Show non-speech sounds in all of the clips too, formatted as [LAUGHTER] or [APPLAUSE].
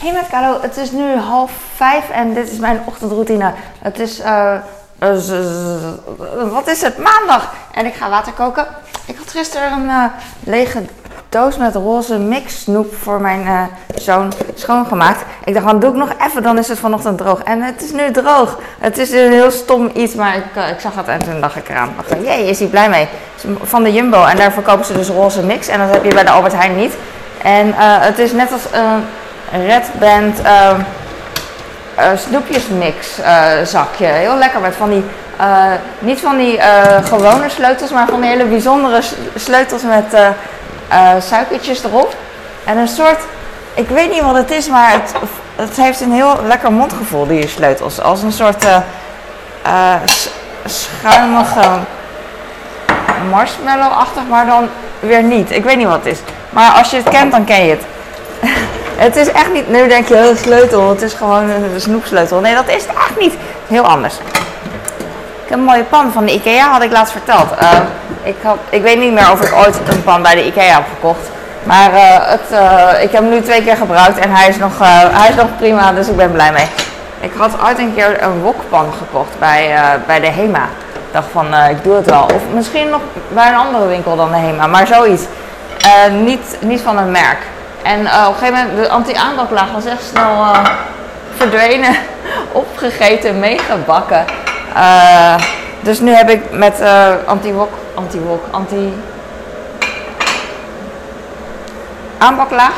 Hey met Carlo, het is nu half vijf en dit is mijn ochtendroutine. Het is, eh, eh, wat is het, maandag. En ik ga water koken. Ik had gisteren een eh, lege doos met roze mix snoep voor mijn zoon schoongemaakt. Ik dacht, dan doe ik nog even, dan is het vanochtend droog. En het is nu droog. Het is een heel stom iets, maar ik, ik zag het en toen dacht ik eraan. Dacht, jee, is hij blij mee. Is Van de Jumbo en daar verkopen ze dus roze mix. En dat heb je bij de Albert Heijn niet. En het is net als Red Band eh, eh, snoepjesmix eh, zakje. Heel lekker met van die, eh, niet van die gewone sleutels, maar van die hele bijzondere sleutels met suikertjes erop. En een soort, ik weet niet wat het is, maar het, het heeft een heel lekker mondgevoel, die sleutels. Als een soort schuimige marshmallow-achtig, maar dan weer niet. Ik weet niet wat het is. Maar als je het kent, dan ken je het. Het is echt niet, nu denk je, oh, sleutel, het is gewoon een snoepsleutel. Nee, dat is echt niet. Heel anders. Ik heb een mooie pan van de Ikea, had ik laatst verteld. Eh, ik, had, ik weet niet meer of ik ooit een pan bij de Ikea heb gekocht. Maar eh, het, eh, ik heb hem nu twee keer gebruikt en hij is, nog, hij is nog prima, dus ik ben blij mee. Ik had ooit een keer een wokpan gekocht bij, bij de Hema. Ik dacht van, ik doe het wel. Of misschien nog bij een andere winkel dan de Hema, maar zoiets. Niet, niet van een merk. En eh, op een gegeven moment, de anti-aanbaklaag was echt snel eh, verdwenen, [LAUGHS] opgegeten, meegebakken. Eh, dus nu heb ik met anti-wok, anti-wok, anti... Aanbaklaag?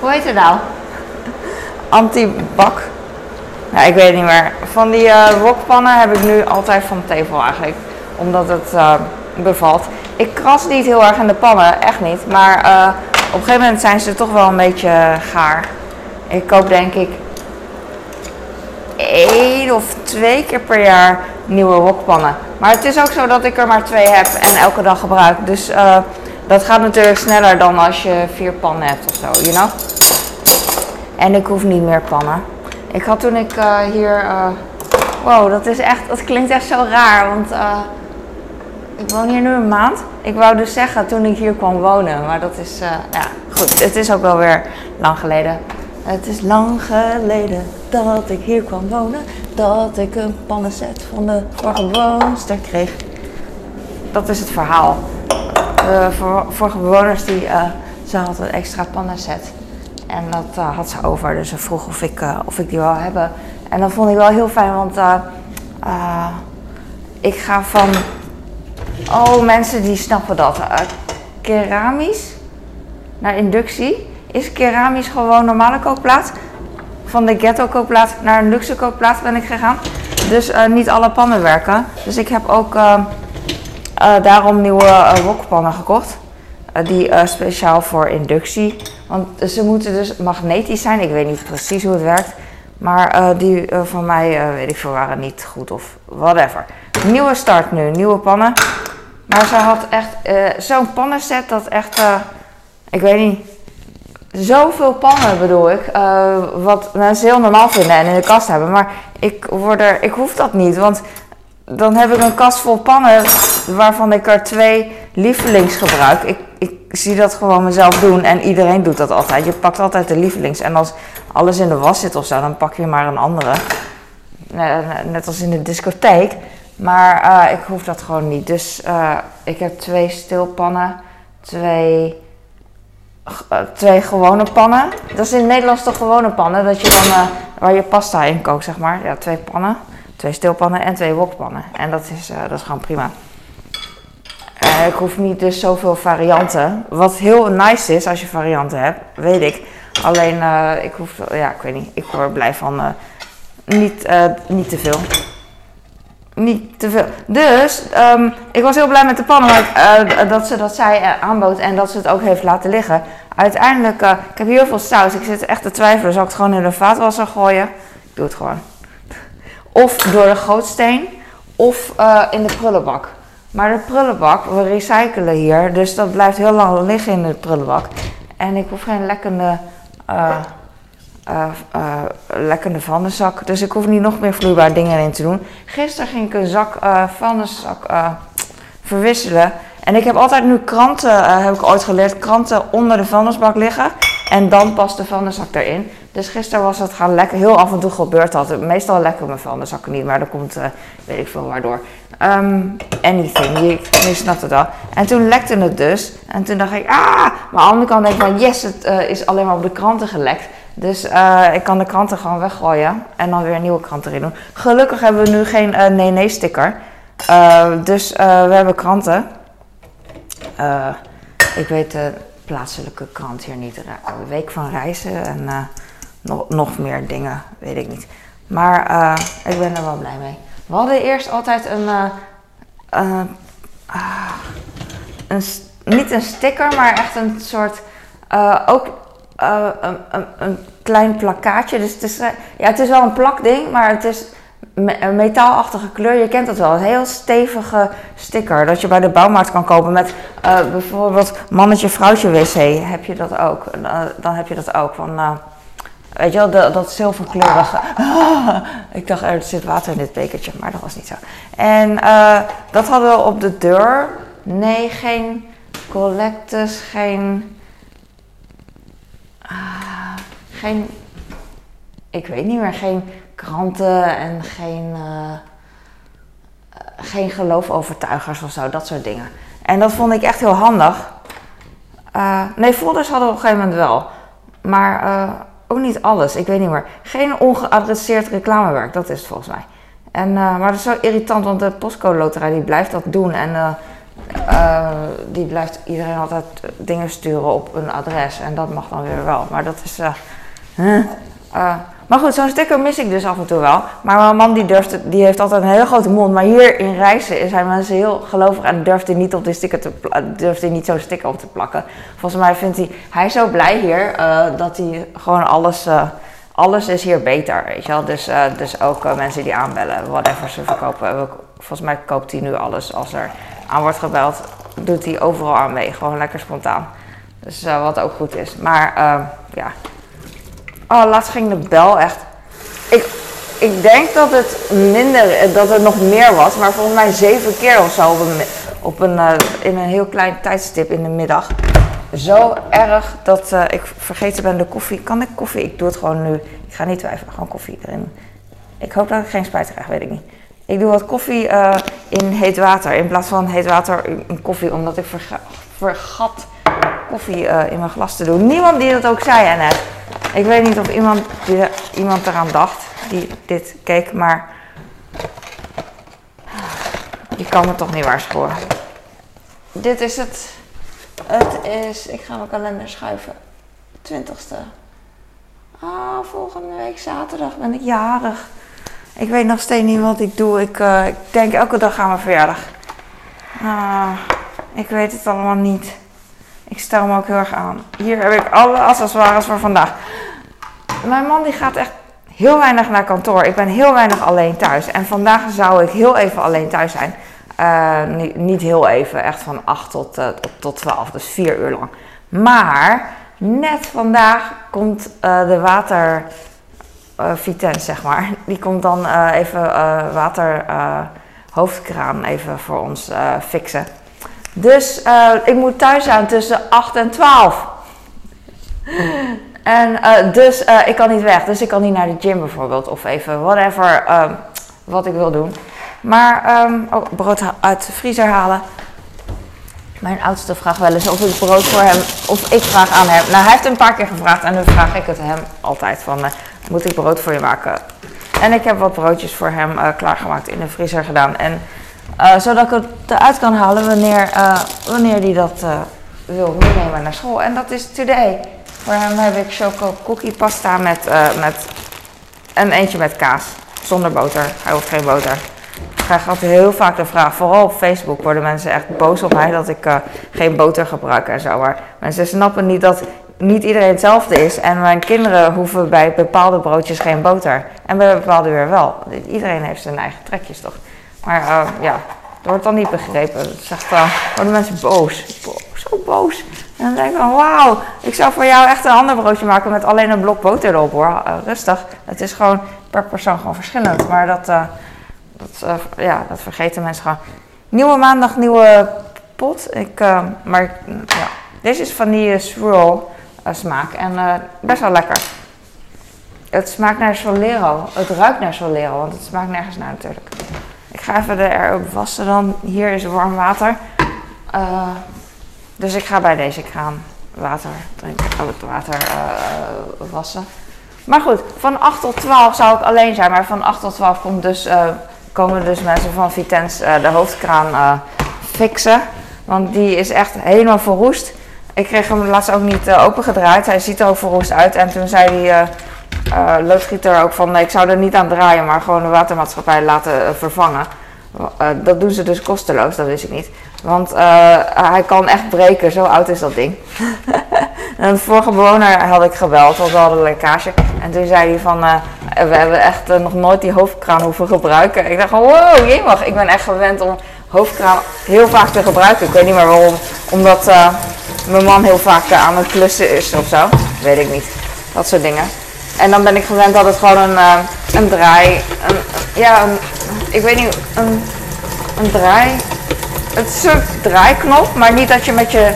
Hoe heet het nou? [LAUGHS] Anti-bak? Ik weet het niet meer. Van die wokpannen heb ik nu altijd van tevel eigenlijk. Omdat het bevalt. Ik kras niet heel erg in de pannen, echt niet. Maar op een gegeven moment zijn ze toch wel een beetje gaar. Ik koop denk ik één of twee keer per jaar nieuwe wokpannen. Maar het is ook zo dat ik er maar twee heb en elke dag gebruik. Dus eh, dat gaat natuurlijk sneller dan als je vier pannen hebt of zo, you know? En ik hoef niet meer pannen. Ik had toen ik eh, hier. eh, wow, dat is echt. Dat klinkt echt zo raar. Want eh, ik woon hier nu een maand. Ik wou dus zeggen toen ik hier kwam wonen. Maar dat is. eh, ja, goed. Het is ook wel weer lang geleden. Het is lang geleden dat ik hier kwam wonen. Dat ik een pannenset van de vorige woonster kreeg. Dat is het verhaal. De vor- vorige bewoners die. eh, ze had een extra pannenset. En dat eh, had ze over, dus ze vroeg of ik, of ik die wil hebben. En dat vond ik wel heel fijn, want ik ga van. Oh, mensen die snappen dat. Eh, keramisch naar inductie. Is keramisch gewoon normale kookplaat? Van de ghetto kookplaat naar een luxe kookplaat ben ik gegaan. Dus eh, niet alle pannen werken. Dus ik heb ook eh, daarom nieuwe wokpannen gekocht. Die speciaal voor inductie. Want ze moeten dus magnetisch zijn. Ik weet niet precies hoe het werkt. Maar die van mij, weet ik veel, waren niet goed of whatever. Nieuwe start nu, nieuwe pannen. Maar ze had echt eh, zo'n pannenset dat echt, eh, ik weet niet, zoveel pannen bedoel ik. eh, wat mensen heel normaal vinden en in de kast hebben. Maar ik, word er, ik hoef dat niet, want dan heb ik een kast vol pannen waarvan ik er twee lievelings gebruik. Ik, ik zie dat gewoon mezelf doen en iedereen doet dat altijd. Je pakt altijd de lievelings en als alles in de was zit of zo, dan pak je maar een andere. Ne- Net als in de discotheek. Maar eh, ik hoef dat gewoon niet. Dus eh, ik heb twee stilpannen, twee, eh, twee gewone pannen. Dat is in het Nederlands gewone pannen, dat je dan, waar je pasta in kookt, zeg maar. Ja, twee pannen, twee stilpannen en twee wokpannen. En dat is, dat is gewoon prima. Ik hoef niet dus zoveel varianten. Wat heel nice is als je varianten hebt, weet ik. Alleen, ik hoef, ja, ik weet niet. Ik word blij van niet, niet te veel. Niet te veel. Dus, ehm, ik was heel blij met de pannen, maar, eh, dat ze dat zij eh, aanbood en dat ze het ook heeft laten liggen. Uiteindelijk, eh, ik heb heel veel saus. Ik zit echt te twijfelen. Zal ik het gewoon in de vaatwasser gooien? Ik doe het gewoon. Of door de gootsteen, of eh, in de prullenbak. Maar de prullenbak, we recyclen hier, dus dat blijft heel lang liggen in de prullenbak. En ik hoef geen lekkende, eh eh eh, lekkende vuilniszak, dus ik hoef niet nog meer vloeibare dingen in te doen. Gisteren ging ik een zak eh, verwisselen. En ik heb altijd nu kranten, heb ik ooit geleerd, kranten onder de vuilnisbak liggen. En dan pas de vuilniszak erin. Dus gisteren was het gaan lekker. Heel af en toe gebeurt dat. Meestal lekker mijn vuilniszakken niet, maar dat komt, uh, weet ik veel waardoor. Um, anything, je, je snapt het wel. En toen lekte het dus. En toen dacht ik, ah! Maar aan de andere kant denk ik van, yes, het uh, is alleen maar op de kranten gelekt. Dus uh, ik kan de kranten gewoon weggooien en dan weer nieuwe krant erin doen. Gelukkig hebben we nu geen nee-nee sticker. dus we hebben kranten. ik weet de plaatselijke krant hier niet. De week van reizen en nog, nog meer dingen, weet ik niet. Maar ik ben er wel blij mee. We hadden eerst altijd een, een niet een sticker, maar echt een soort, ook een, een, klein plakkaatje. Dus het is, ja, het is wel een plakding, maar het is een metaalachtige kleur. Je kent dat wel, een heel stevige sticker dat je bij de bouwmarkt kan kopen met bijvoorbeeld mannetje vrouwtje wc. Heb je dat ook? dan heb je dat ook van Weet je wel, dat, zilverkleurige. [LAUGHS] ik dacht, er zit water in dit bekertje, maar dat was niet zo. En dat hadden we op de deur. Nee, geen collectes, geen. Uh, geen. Ik weet niet meer, geen kranten en geen. Uh, geen geloofovertuigers of zo, dat soort dingen. En dat vond ik echt heel handig. nee, folders hadden we op een gegeven moment wel. Maar ook niet alles, ik weet niet meer. Geen ongeadresseerd reclamewerk, dat is het volgens mij. En, uh, maar dat is zo irritant, want de postcode loterij die blijft dat doen. En uh, die blijft iedereen altijd dingen sturen op een adres. En dat mag dan weer wel. Maar dat is... Maar goed, zo'n sticker mis ik dus af en toe wel. Maar mijn man die, durft, die heeft altijd een hele grote mond. Maar hier in reizen zijn mensen heel gelovig en durft hij niet op de sticker te durft hij niet zo'n sticker op te plakken. Volgens mij vindt hij, hij is zo blij hier dat hij gewoon alles, alles is hier beter, weet je wel. Dus, dus ook mensen die aanbellen, whatever ze verkopen. Volgens mij koopt hij nu alles als er aan wordt gebeld. Doet hij overal aan mee, gewoon lekker spontaan. Dus wat ook goed is. Maar ja, Oh, laatst ging de bel echt. Ik, ik denk dat het minder, dat het nog meer was, maar volgens mij zeven keer of zo op een, uh, in een heel klein tijdstip in de middag. Zo erg dat uh, ik vergeten ben de koffie. Kan ik koffie? Ik doe het gewoon nu. Ik ga niet twijfelen, gewoon koffie erin. Ik hoop dat ik geen spijt krijg, weet ik niet. Ik doe wat koffie uh, in heet water in plaats van heet water in koffie, omdat ik verga vergat koffie in mijn glas te doen. Niemand die dat ook zei, net. Ik weet niet of iemand, iemand eraan dacht die dit keek, maar je kan me toch niet waarschuwen. Dit is het. Het is, ik ga mijn kalender schuiven. 20ste. Ah, volgende week zaterdag ben ik jarig. Ik weet nog steeds niet wat ik doe. Ik, uh, ik denk elke dag aan mijn verjaardag. Ah, ik weet het allemaal niet. Ik stel me ook heel erg aan. Hier heb ik alle accessoires voor vandaag. Mijn man die gaat echt heel weinig naar kantoor. Ik ben heel weinig alleen thuis. En vandaag zou ik heel even alleen thuis zijn. Uh, niet, heel even, echt van 8 tot, uh, tot 12, dus 4 uur lang. Maar net vandaag komt de water zeg maar. Die komt dan even water hoofdkraan even voor ons fixen. Dus ik moet thuis zijn tussen 8 en 12. [LAUGHS] en dus ik kan niet weg. Dus ik kan niet naar de gym bijvoorbeeld. Of even whatever um, wat ik wil doen. Maar um, brood uit de vriezer halen. Mijn oudste vraagt wel eens of ik brood voor hem, of ik vraag aan hem. Nou, hij heeft een paar keer gevraagd en dan vraag ik het hem altijd van, moet ik brood voor je maken? En ik heb wat broodjes voor hem klaargemaakt in de vriezer gedaan. En uh, zodat ik het eruit kan halen wanneer, uh, wanneer hij dat wil meenemen naar school. En dat is today. Voor hem heb ik choco cookie pasta met, met een eentje met kaas. Zonder boter. Hij hoeft geen boter. Ik krijg altijd heel vaak de vraag, vooral op Facebook worden mensen echt boos op mij dat ik geen boter gebruik en zo. Maar mensen snappen niet dat niet iedereen hetzelfde is. En mijn kinderen hoeven bij bepaalde broodjes geen boter. En bij bepaalde weer wel. Iedereen heeft zijn eigen trekjes toch. Maar uh, ja, dat wordt dan niet begrepen. Dat zegt dan, worden mensen boos. Zo boos. En dan denk ik van, wauw, ik zou voor jou echt een ander broodje maken met alleen een blok boter erop hoor. Uh, rustig. Het is gewoon per persoon gewoon verschillend. Maar dat, uh, dat, ja, dat vergeten mensen gewoon. Nieuwe maandag, nieuwe pot. Ik, maar ja, deze is vanille swirl. Smaak. En best wel lekker. Het smaakt naar Solero. Het ruikt naar Solero, want het smaakt nergens naar natuurlijk. Ik ga even erop wassen dan. Hier is warm water. dus ik ga bij deze kraan water drinken, oh, het water wassen. Maar goed, van 8 tot 12 zou ik alleen zijn. Maar van 8 tot 12 komt dus, komen dus mensen van Vitens de hoofdkraan fixen. Want die is echt helemaal verroest. Ik kreeg hem laatst ook niet opengedraaid. Hij ziet er ook verroest uit. En toen zei die loodgieter ook van... Nee, ik zou er niet aan draaien, maar gewoon de watermaatschappij laten vervangen. dat doen ze dus kosteloos, dat wist ik niet. Want hij kan echt breken, zo oud is dat ding. [LAUGHS] En de vorige bewoner had ik gebeld, want we hadden een lekkage. En toen zei hij van, we hebben echt nog nooit die hoofdkraan hoeven gebruiken. Ik dacht van, wow, jemig. Ik ben echt gewend om hoofdkraan heel vaak te gebruiken. Ik weet niet meer waarom. Omdat mijn man heel vaak aan het klussen is of zo. Weet ik niet. Dat soort dingen. En dan ben ik gewend dat het gewoon een, een draai, een, ja, ik weet niet, een, een draai, een soort draaiknop, maar niet dat je met je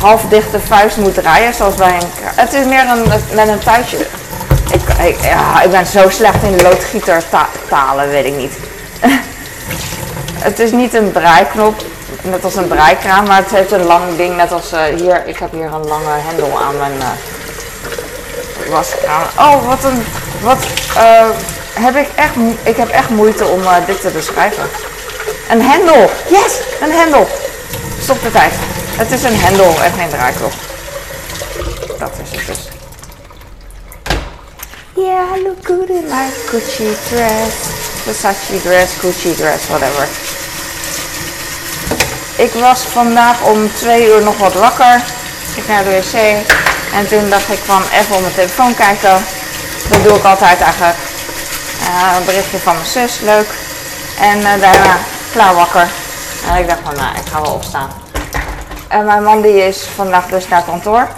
halfdichte vuist moet draaien, zoals bij een... Het is meer een, met een tuitje. Ik, ik, ja, ik ben zo slecht in loodgieter talen, weet ik niet. [LAUGHS] het is niet een draaiknop, net als een draaikraan, maar het heeft een lang ding, net als uh, hier. Ik heb hier een lange hendel aan mijn uh, waskraan. Oh, wat een... Wat, uh, heb ik echt... Ik heb echt moeite om dit te beschrijven. Een hendel! Yes! Een hendel! Stop de tijd. Het is een hendel en geen draaiklok. Dat is het dus. Yeah, I look good in my Gucci dress. Versace dress, Gucci dress, whatever. Ik was vandaag om twee uur nog wat wakker. Ik naar de wc. En toen dacht ik van even op mijn telefoon kijken. Dat doe ik altijd eigenlijk. Uh, een berichtje van mijn zus, leuk. En uh, daarna klaar wakker. En ik dacht van nou, ik ga wel opstaan. En mijn man die is vandaag dus naar kantoor.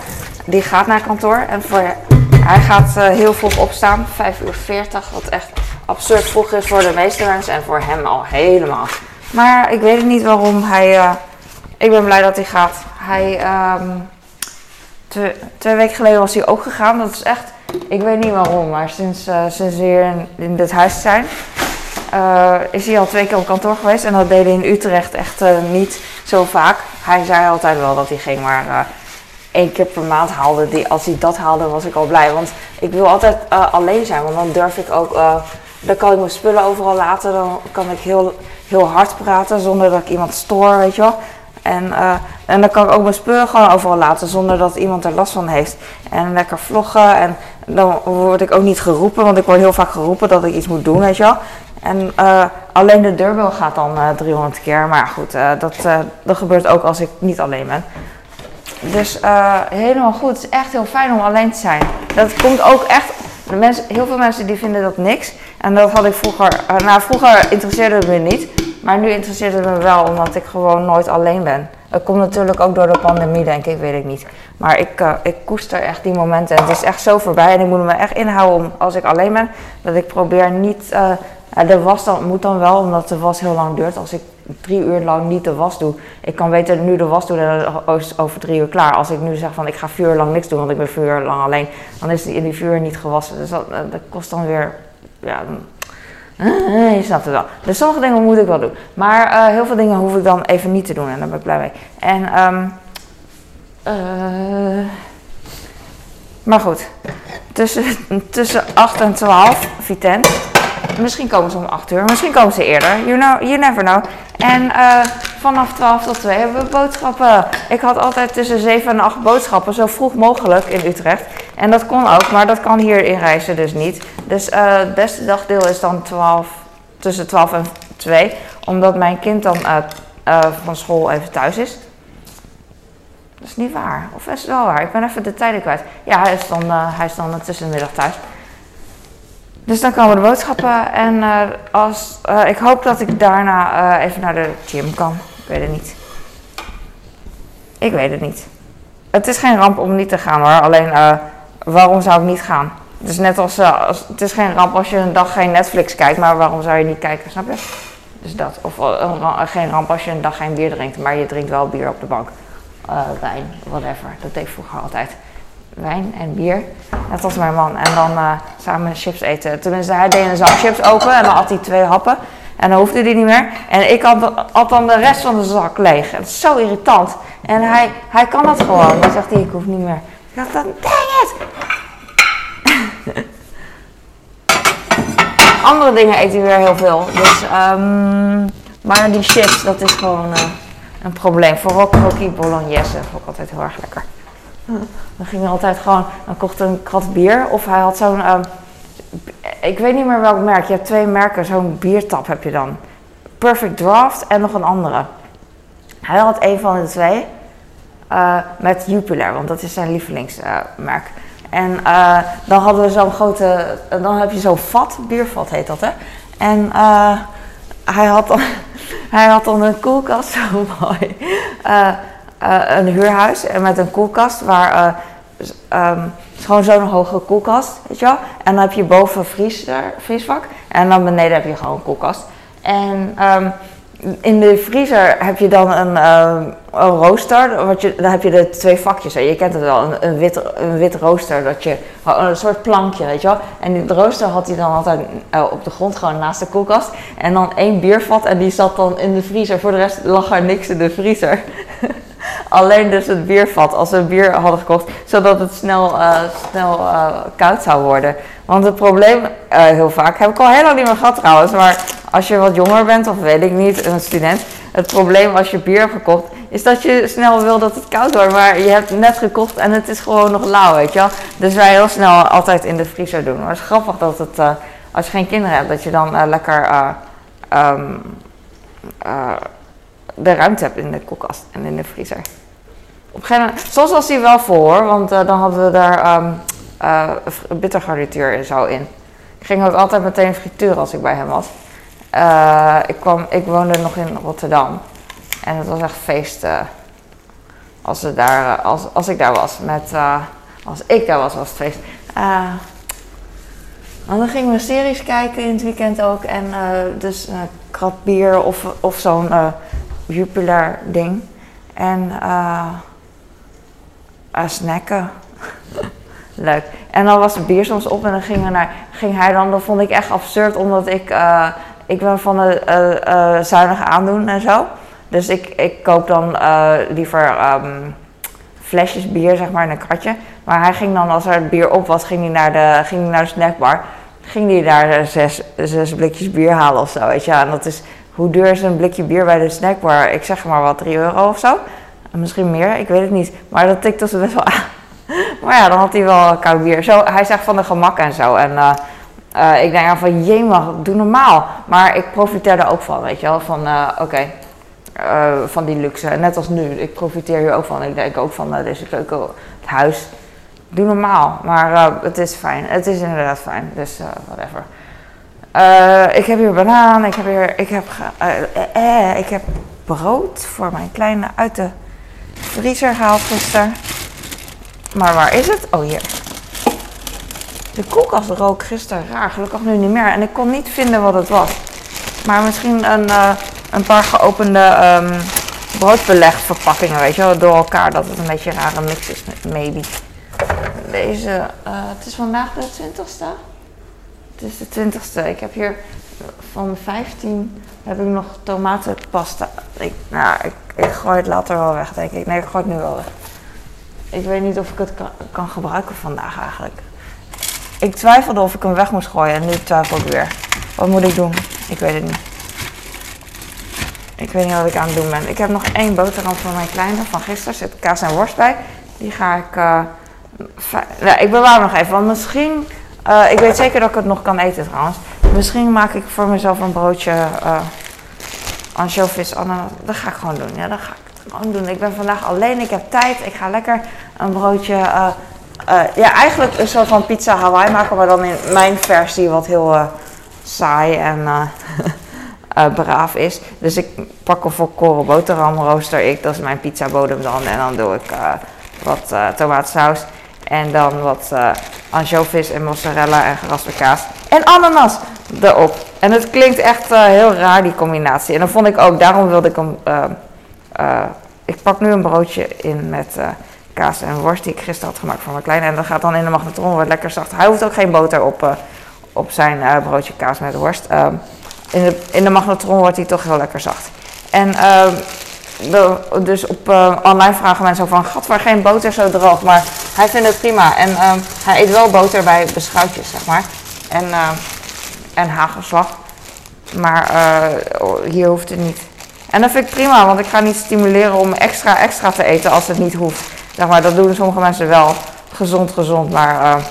Die gaat naar kantoor. En voor, hij gaat uh, heel vroeg opstaan. 5 uur 40. Wat echt absurd vroeg is voor de meeste mensen. En voor hem al helemaal. Maar ik weet niet waarom hij... Uh, ik ben blij dat hij gaat. Hij... Um, twee, weken geleden was hij ook gegaan. Dat is echt... Ik weet niet waarom. Maar sinds, uh, sinds we hier in, dit huis zijn... Uh, is hij al twee keer op kantoor geweest. En dat deed hij in Utrecht echt niet zo vaak. Hij zei altijd wel dat hij ging maar één keer per maand haalde. Die, als hij dat haalde, was ik al blij. Want ik wil altijd alleen zijn. Want dan durf ik ook. dan kan ik mijn spullen overal laten. Dan kan ik heel, heel hard praten zonder dat ik iemand stoor, weet je wel. En, en dan kan ik ook mijn spullen gewoon overal laten zonder dat iemand er last van heeft. En lekker vloggen. En dan word ik ook niet geroepen, want ik word heel vaak geroepen dat ik iets moet doen, weet je wel. En uh, alleen de deurbel gaat dan uh, eh, 300 keer. Maar goed, dat, dat gebeurt ook als ik niet alleen ben. Dus helemaal goed. Het is echt heel fijn om alleen te zijn. Dat komt ook echt. De mensen, heel veel mensen die vinden dat niks. En dat had ik vroeger. nou, vroeger interesseerde het me niet. Maar nu interesseert het me wel, omdat ik gewoon nooit alleen ben. Dat komt natuurlijk ook door de pandemie, denk ik, weet ik niet. Maar ik, uh, ik koester echt die momenten. Het is echt zo voorbij en ik moet me echt inhouden om, als ik alleen ben, dat ik probeer niet uh, ja, de was dan, moet dan wel, omdat de was heel lang duurt. Als ik drie uur lang niet de was doe, ik kan beter nu de was doen en dan is over drie uur klaar. Als ik nu zeg van ik ga vier uur lang niks doen, want ik ben vier uur lang alleen, dan is die in die vier uur niet gewassen. Dus dat, dat kost dan weer, ja, je snapt het wel. Dus sommige dingen moet ik wel doen. Maar uh, heel veel dingen hoef ik dan even niet te doen en daar ben ik blij mee. En, um, uh, maar goed, tussen, tussen 8 en 12, Vitent. Misschien komen ze om 8 uur, misschien komen ze eerder. You, know, you never know. En uh, vanaf 12 tot 2 hebben we boodschappen. Ik had altijd tussen 7 en 8 boodschappen, zo vroeg mogelijk in Utrecht. En dat kon ook, maar dat kan hier in reizen dus niet. Dus uh, het beste dagdeel is dan 12, tussen 12 en 2. Omdat mijn kind dan uh, van school even thuis is. Dat is niet waar. Of is het wel waar? Ik ben even de tijden kwijt. Ja, hij is dan, hij is dan tussen de middag thuis. Dus dan komen de boodschappen en als, ik hoop dat ik daarna even naar de gym kan. Ik weet het niet. Ik weet het niet. Het is geen ramp om niet te gaan hoor. Alleen waarom zou ik niet gaan? Het is net als, als, het is geen ramp als je een dag geen Netflix kijkt, maar waarom zou je niet kijken? Snap je? Dus dat. Of geen ramp als je een dag geen bier drinkt, maar je drinkt wel bier op de bank. wijn, whatever. Dat deed ik vroeger altijd. wijn en bier. Net als mijn man. En dan uh, samen chips eten. Tenminste, hij deed een zak chips open en dan had hij twee happen. En dan hoefde hij niet meer. En ik had, had dan de rest van de zak leeg. Het is zo irritant. En hij, hij kan dat gewoon. Dan zegt hij, ik hoef niet meer. Ik dacht Andere dingen eet hij weer heel veel. Dus, um, maar die chips, dat is gewoon uh, een probleem. Vooral croquis bolognese vond ik altijd heel erg lekker. Dan ging hij altijd gewoon, dan kocht een krat bier. Of hij had zo'n, uh, ik weet niet meer welk merk. Je hebt twee merken, zo'n biertap heb je dan. Perfect Draft en nog een andere. Hij had een van de twee. Uh, met Jupiler, want dat is zijn lievelingsmerk. en uh, dan hadden we zo'n grote, dan heb je zo'n vat, biervat heet dat hè. En uh, hij, had dan, [LAUGHS] hij had dan een koelkast, [LAUGHS] zo mooi. een huurhuis met een koelkast waar um, gewoon zo'n hoge koelkast, weet je wel. En dan heb je boven vriezer, vriesvak en dan beneden heb je gewoon een koelkast. En um, in de vriezer heb je dan een, uh, een rooster. Wat je, dan heb je de twee vakjes. Je kent het wel, een, een, wit, een wit rooster. Dat je, een soort plankje, weet je wel. En de rooster had hij dan altijd uh, op de grond, gewoon naast de koelkast. En dan één biervat en die zat dan in de vriezer. Voor de rest lag er niks in de vriezer. [LAUGHS] Alleen dus het biervat, als we bier hadden gekocht, zodat het snel, uh, snel koud zou worden. Want het probleem, heel vaak, heb ik al lang niet meer gehad trouwens, maar als je wat jonger bent, of weet ik niet, een student, het probleem als je bier hebt gekocht, is dat je snel wil dat het koud wordt, maar je hebt net gekocht en het is gewoon nog lauw, weet je wel. Dus wij heel snel altijd in de vriezer doen. Maar het is grappig dat het, als je geen kinderen hebt, dat je dan lekker... Um, de ruimte hebt in de koelkast en in de vriezer. Op soms was hij wel vol hoor, want dan hadden we daar um, bittergarnituur en zo in. Ik ging ook altijd meteen frituren als ik bij hem was. Uh, ik, kwam, ik woonde nog in Rotterdam en het was echt feest als, we daar, als, als ik daar was. Met, als ik daar was, was het feest. En dan gingen we series kijken in het weekend ook. En dus uh, krat bier of, of zo'n Jupiler ding. En uh, uh, snacken. [LAUGHS] Leuk. En dan was het bier soms op en dan ging, naar, ging hij dan, dat vond ik echt absurd, omdat ik, uh, ik ben van de uh, zuinige aandoen en zo. Dus ik, ik koop dan liever um, flesjes bier, zeg maar, in een kratje. Maar hij ging dan, als er bier op was, ging hij naar de, ging hij naar de snackbar. Ging hij daar zes, zes blikjes bier halen of zo, weet je. En dat is, hoe duur is een blikje bier bij de snackbar? Ik zeg maar wat, 3 euro of zo. Misschien meer, ik weet het niet. Maar dat tikt dus best wel aan. [LAUGHS] Maar ja, dan had hij wel koud bier. Zo, hij zegt van de gemak en zo. En uh, ik denk dan van, jemig, doe normaal. Maar ik profiteer er ook van, weet je wel. Van, uh, oké, okay, van die luxe. Net als nu, ik profiteer hier ook van. Ik denk ook van deze keuken, het huis. Doe normaal, maar het is fijn. Het is inderdaad fijn, dus whatever. Ik heb hier banaan, ik heb hier, ik heb, uh, uh, ik heb brood voor mijn kleine uit de vriezer gehaald gisteren. Maar waar is het? Oh, hier. De koelkast rook gisteren raar, gelukkig nu niet meer. En ik kon niet vinden wat het was. Maar misschien een, een paar geopende um, broodbelegverpakkingen, weet je wel, door elkaar. Dat het een beetje een rare mix is, maybe. Deze, het is vandaag de 20ste. Het is de 20ste. Ik heb hier van 15 heb ik nog tomatenpasta. Ik, nou, ik, ik gooi het later wel weg, denk ik. Nee, ik gooi het nu wel weg. Ik weet niet of ik het kan, kan gebruiken vandaag eigenlijk. Ik twijfelde of ik hem weg moest gooien en nu twijfel ik weer. Wat moet ik doen? Ik weet het niet. Ik weet niet wat ik aan het doen ben. Ik heb nog één boterham van mijn kleine van gisteren. Er zit kaas en worst bij. Die ga ik. Uh, nou, ik bewaar hem nog even. Want misschien uh, ik weet zeker dat ik het nog kan eten trouwens. Misschien maak ik voor mezelf een broodje uh, ansjovis. Ananas. Dat ga ik gewoon doen. Ja, dat ga ik gewoon doen. Ik ben vandaag alleen. Ik heb tijd. Ik ga lekker een broodje. Ja, eigenlijk een soort van pizza Hawaii maken. Maar dan in mijn versie wat heel saai en [LAUGHS] braaf is. Dus ik pak een volkoren boterham rooster ik. Dat is mijn pizza bodem dan. En dan doe ik wat tomatensaus. En dan wat uh, anchovies en mozzarella en geraspte kaas. En ananas erop. En het klinkt echt uh, heel raar, die combinatie. En dan vond ik ook, daarom wilde ik hem... Uh, ik pak nu een broodje in met kaas en worst die ik gisteren had gemaakt voor mijn kleine. En dat gaat dan in de magnetron, wordt lekker zacht. Hij hoeft ook geen boter op, uh, op zijn uh, broodje kaas met worst. Uh, in, de, in de magnetron wordt hij toch heel lekker zacht. En ehm, dus op online vragen mensen van, gat waar geen boter zo droog. Maar hij vindt het prima. En ehm, hij eet wel boter bij beschuitjes, zeg maar. En, en hagelslag. Maar hier hoeft het niet. En dat vind ik prima, want ik ga niet stimuleren om extra extra te eten als het niet hoeft. Zeg maar, dat doen sommige mensen wel. Gezond, gezond, maar uh,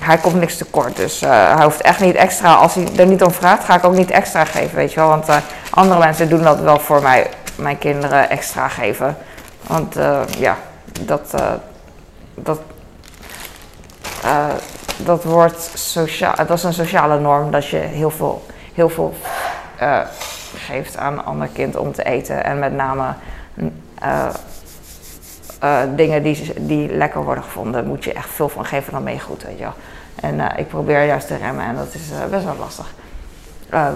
hij komt niks tekort. Dus uh, hij hoeft echt niet extra. Als hij er niet om vraagt, ga ik ook niet extra geven, weet je wel. Want uh, andere mensen doen dat wel voor mij, mijn kinderen extra geven. Want ja, dat, dat, dat wordt sociaal, dat is een sociale norm dat je heel veel, heel veel geeft aan een ander kind om te eten. En met name uh, dingen die, die lekker worden gevonden, moet je echt veel van geven, dan mee goed, weet je. En uh, ik probeer juist te remmen en dat is best wel lastig.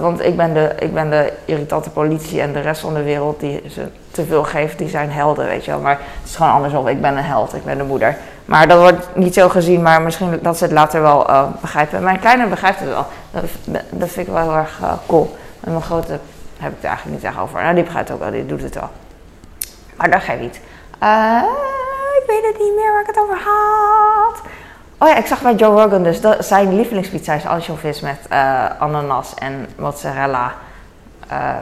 want ik ben, de, ik ben de irritante politie en de rest van de wereld die ze te veel geeft, die zijn helden, weet je wel. Maar het is gewoon andersom, ik ben een held, ik ben de moeder. Maar dat wordt niet zo gezien, maar misschien dat ze het later wel begrijpen. Mijn kleine begrijpt het wel. Dat, dat vind ik wel heel erg cool. En mijn grote heb ik het eigenlijk niet echt over. Nou, die begrijpt ook wel, die doet het wel. Maar dat geeft niet. Uh, ik weet het niet meer waar ik het over had. Oh ja, ik zag bij Joe Rogan dus dat zijn lievelingspizza is anchovies met uh, ananas en mozzarella uh,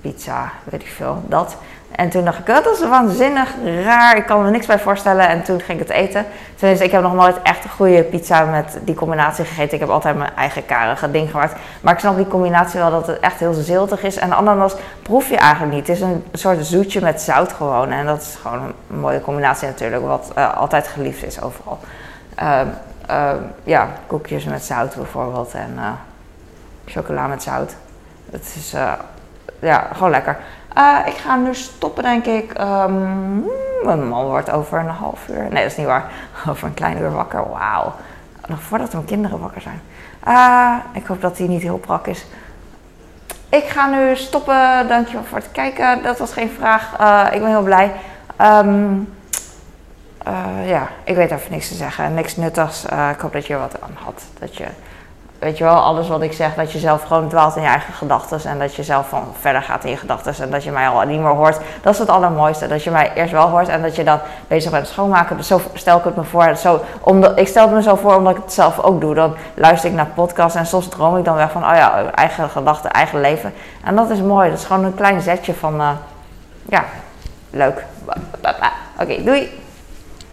pizza, weet ik veel. Dat. En toen dacht ik, dat is waanzinnig raar. Ik kan me niks bij voorstellen. En toen ging ik het eten. Tenminste, ik heb nog nooit echt een goede pizza met die combinatie gegeten. Ik heb altijd mijn eigen karige ding gemaakt. Maar ik snap die combinatie wel dat het echt heel ziltig is. En ananas proef je eigenlijk niet. Het is een soort zoetje met zout gewoon. En dat is gewoon een mooie combinatie natuurlijk. Wat uh, altijd geliefd is overal. Uh, uh, ja, koekjes met zout bijvoorbeeld. En uh, chocola met zout. Het is ja, gewoon lekker. Uh, ik ga nu stoppen, denk ik. Um, mijn man wordt over een half uur. Nee, dat is niet waar. [LAUGHS] Over een klein uur wakker. Wauw. Nog voordat mijn kinderen wakker zijn. Uh, ik hoop dat hij niet heel brak is. Ik ga nu stoppen. Dankjewel voor het kijken. Dat was geen vraag. Uh, ik ben heel blij. Um, ja, ik weet even niks te zeggen. Niks nuttigs. ik hoop dat je er wat aan had. Dat je weet je wel, alles wat ik zeg, dat je zelf gewoon dwaalt in je eigen gedachten en dat je zelf van verder gaat in je gedachten en dat je mij al niet meer hoort. Dat is het allermooiste, dat je mij eerst wel hoort en dat je dan bezig bent schoonmaken. Zo stel ik het me voor. Zo, omdat, ik stel het me zo voor omdat ik het zelf ook doe. Dan luister ik naar podcasts en soms droom ik dan weg van, oh ja, eigen gedachten, eigen leven. En dat is mooi, dat is gewoon een klein zetje van, uh, ja, leuk. Oké, doei!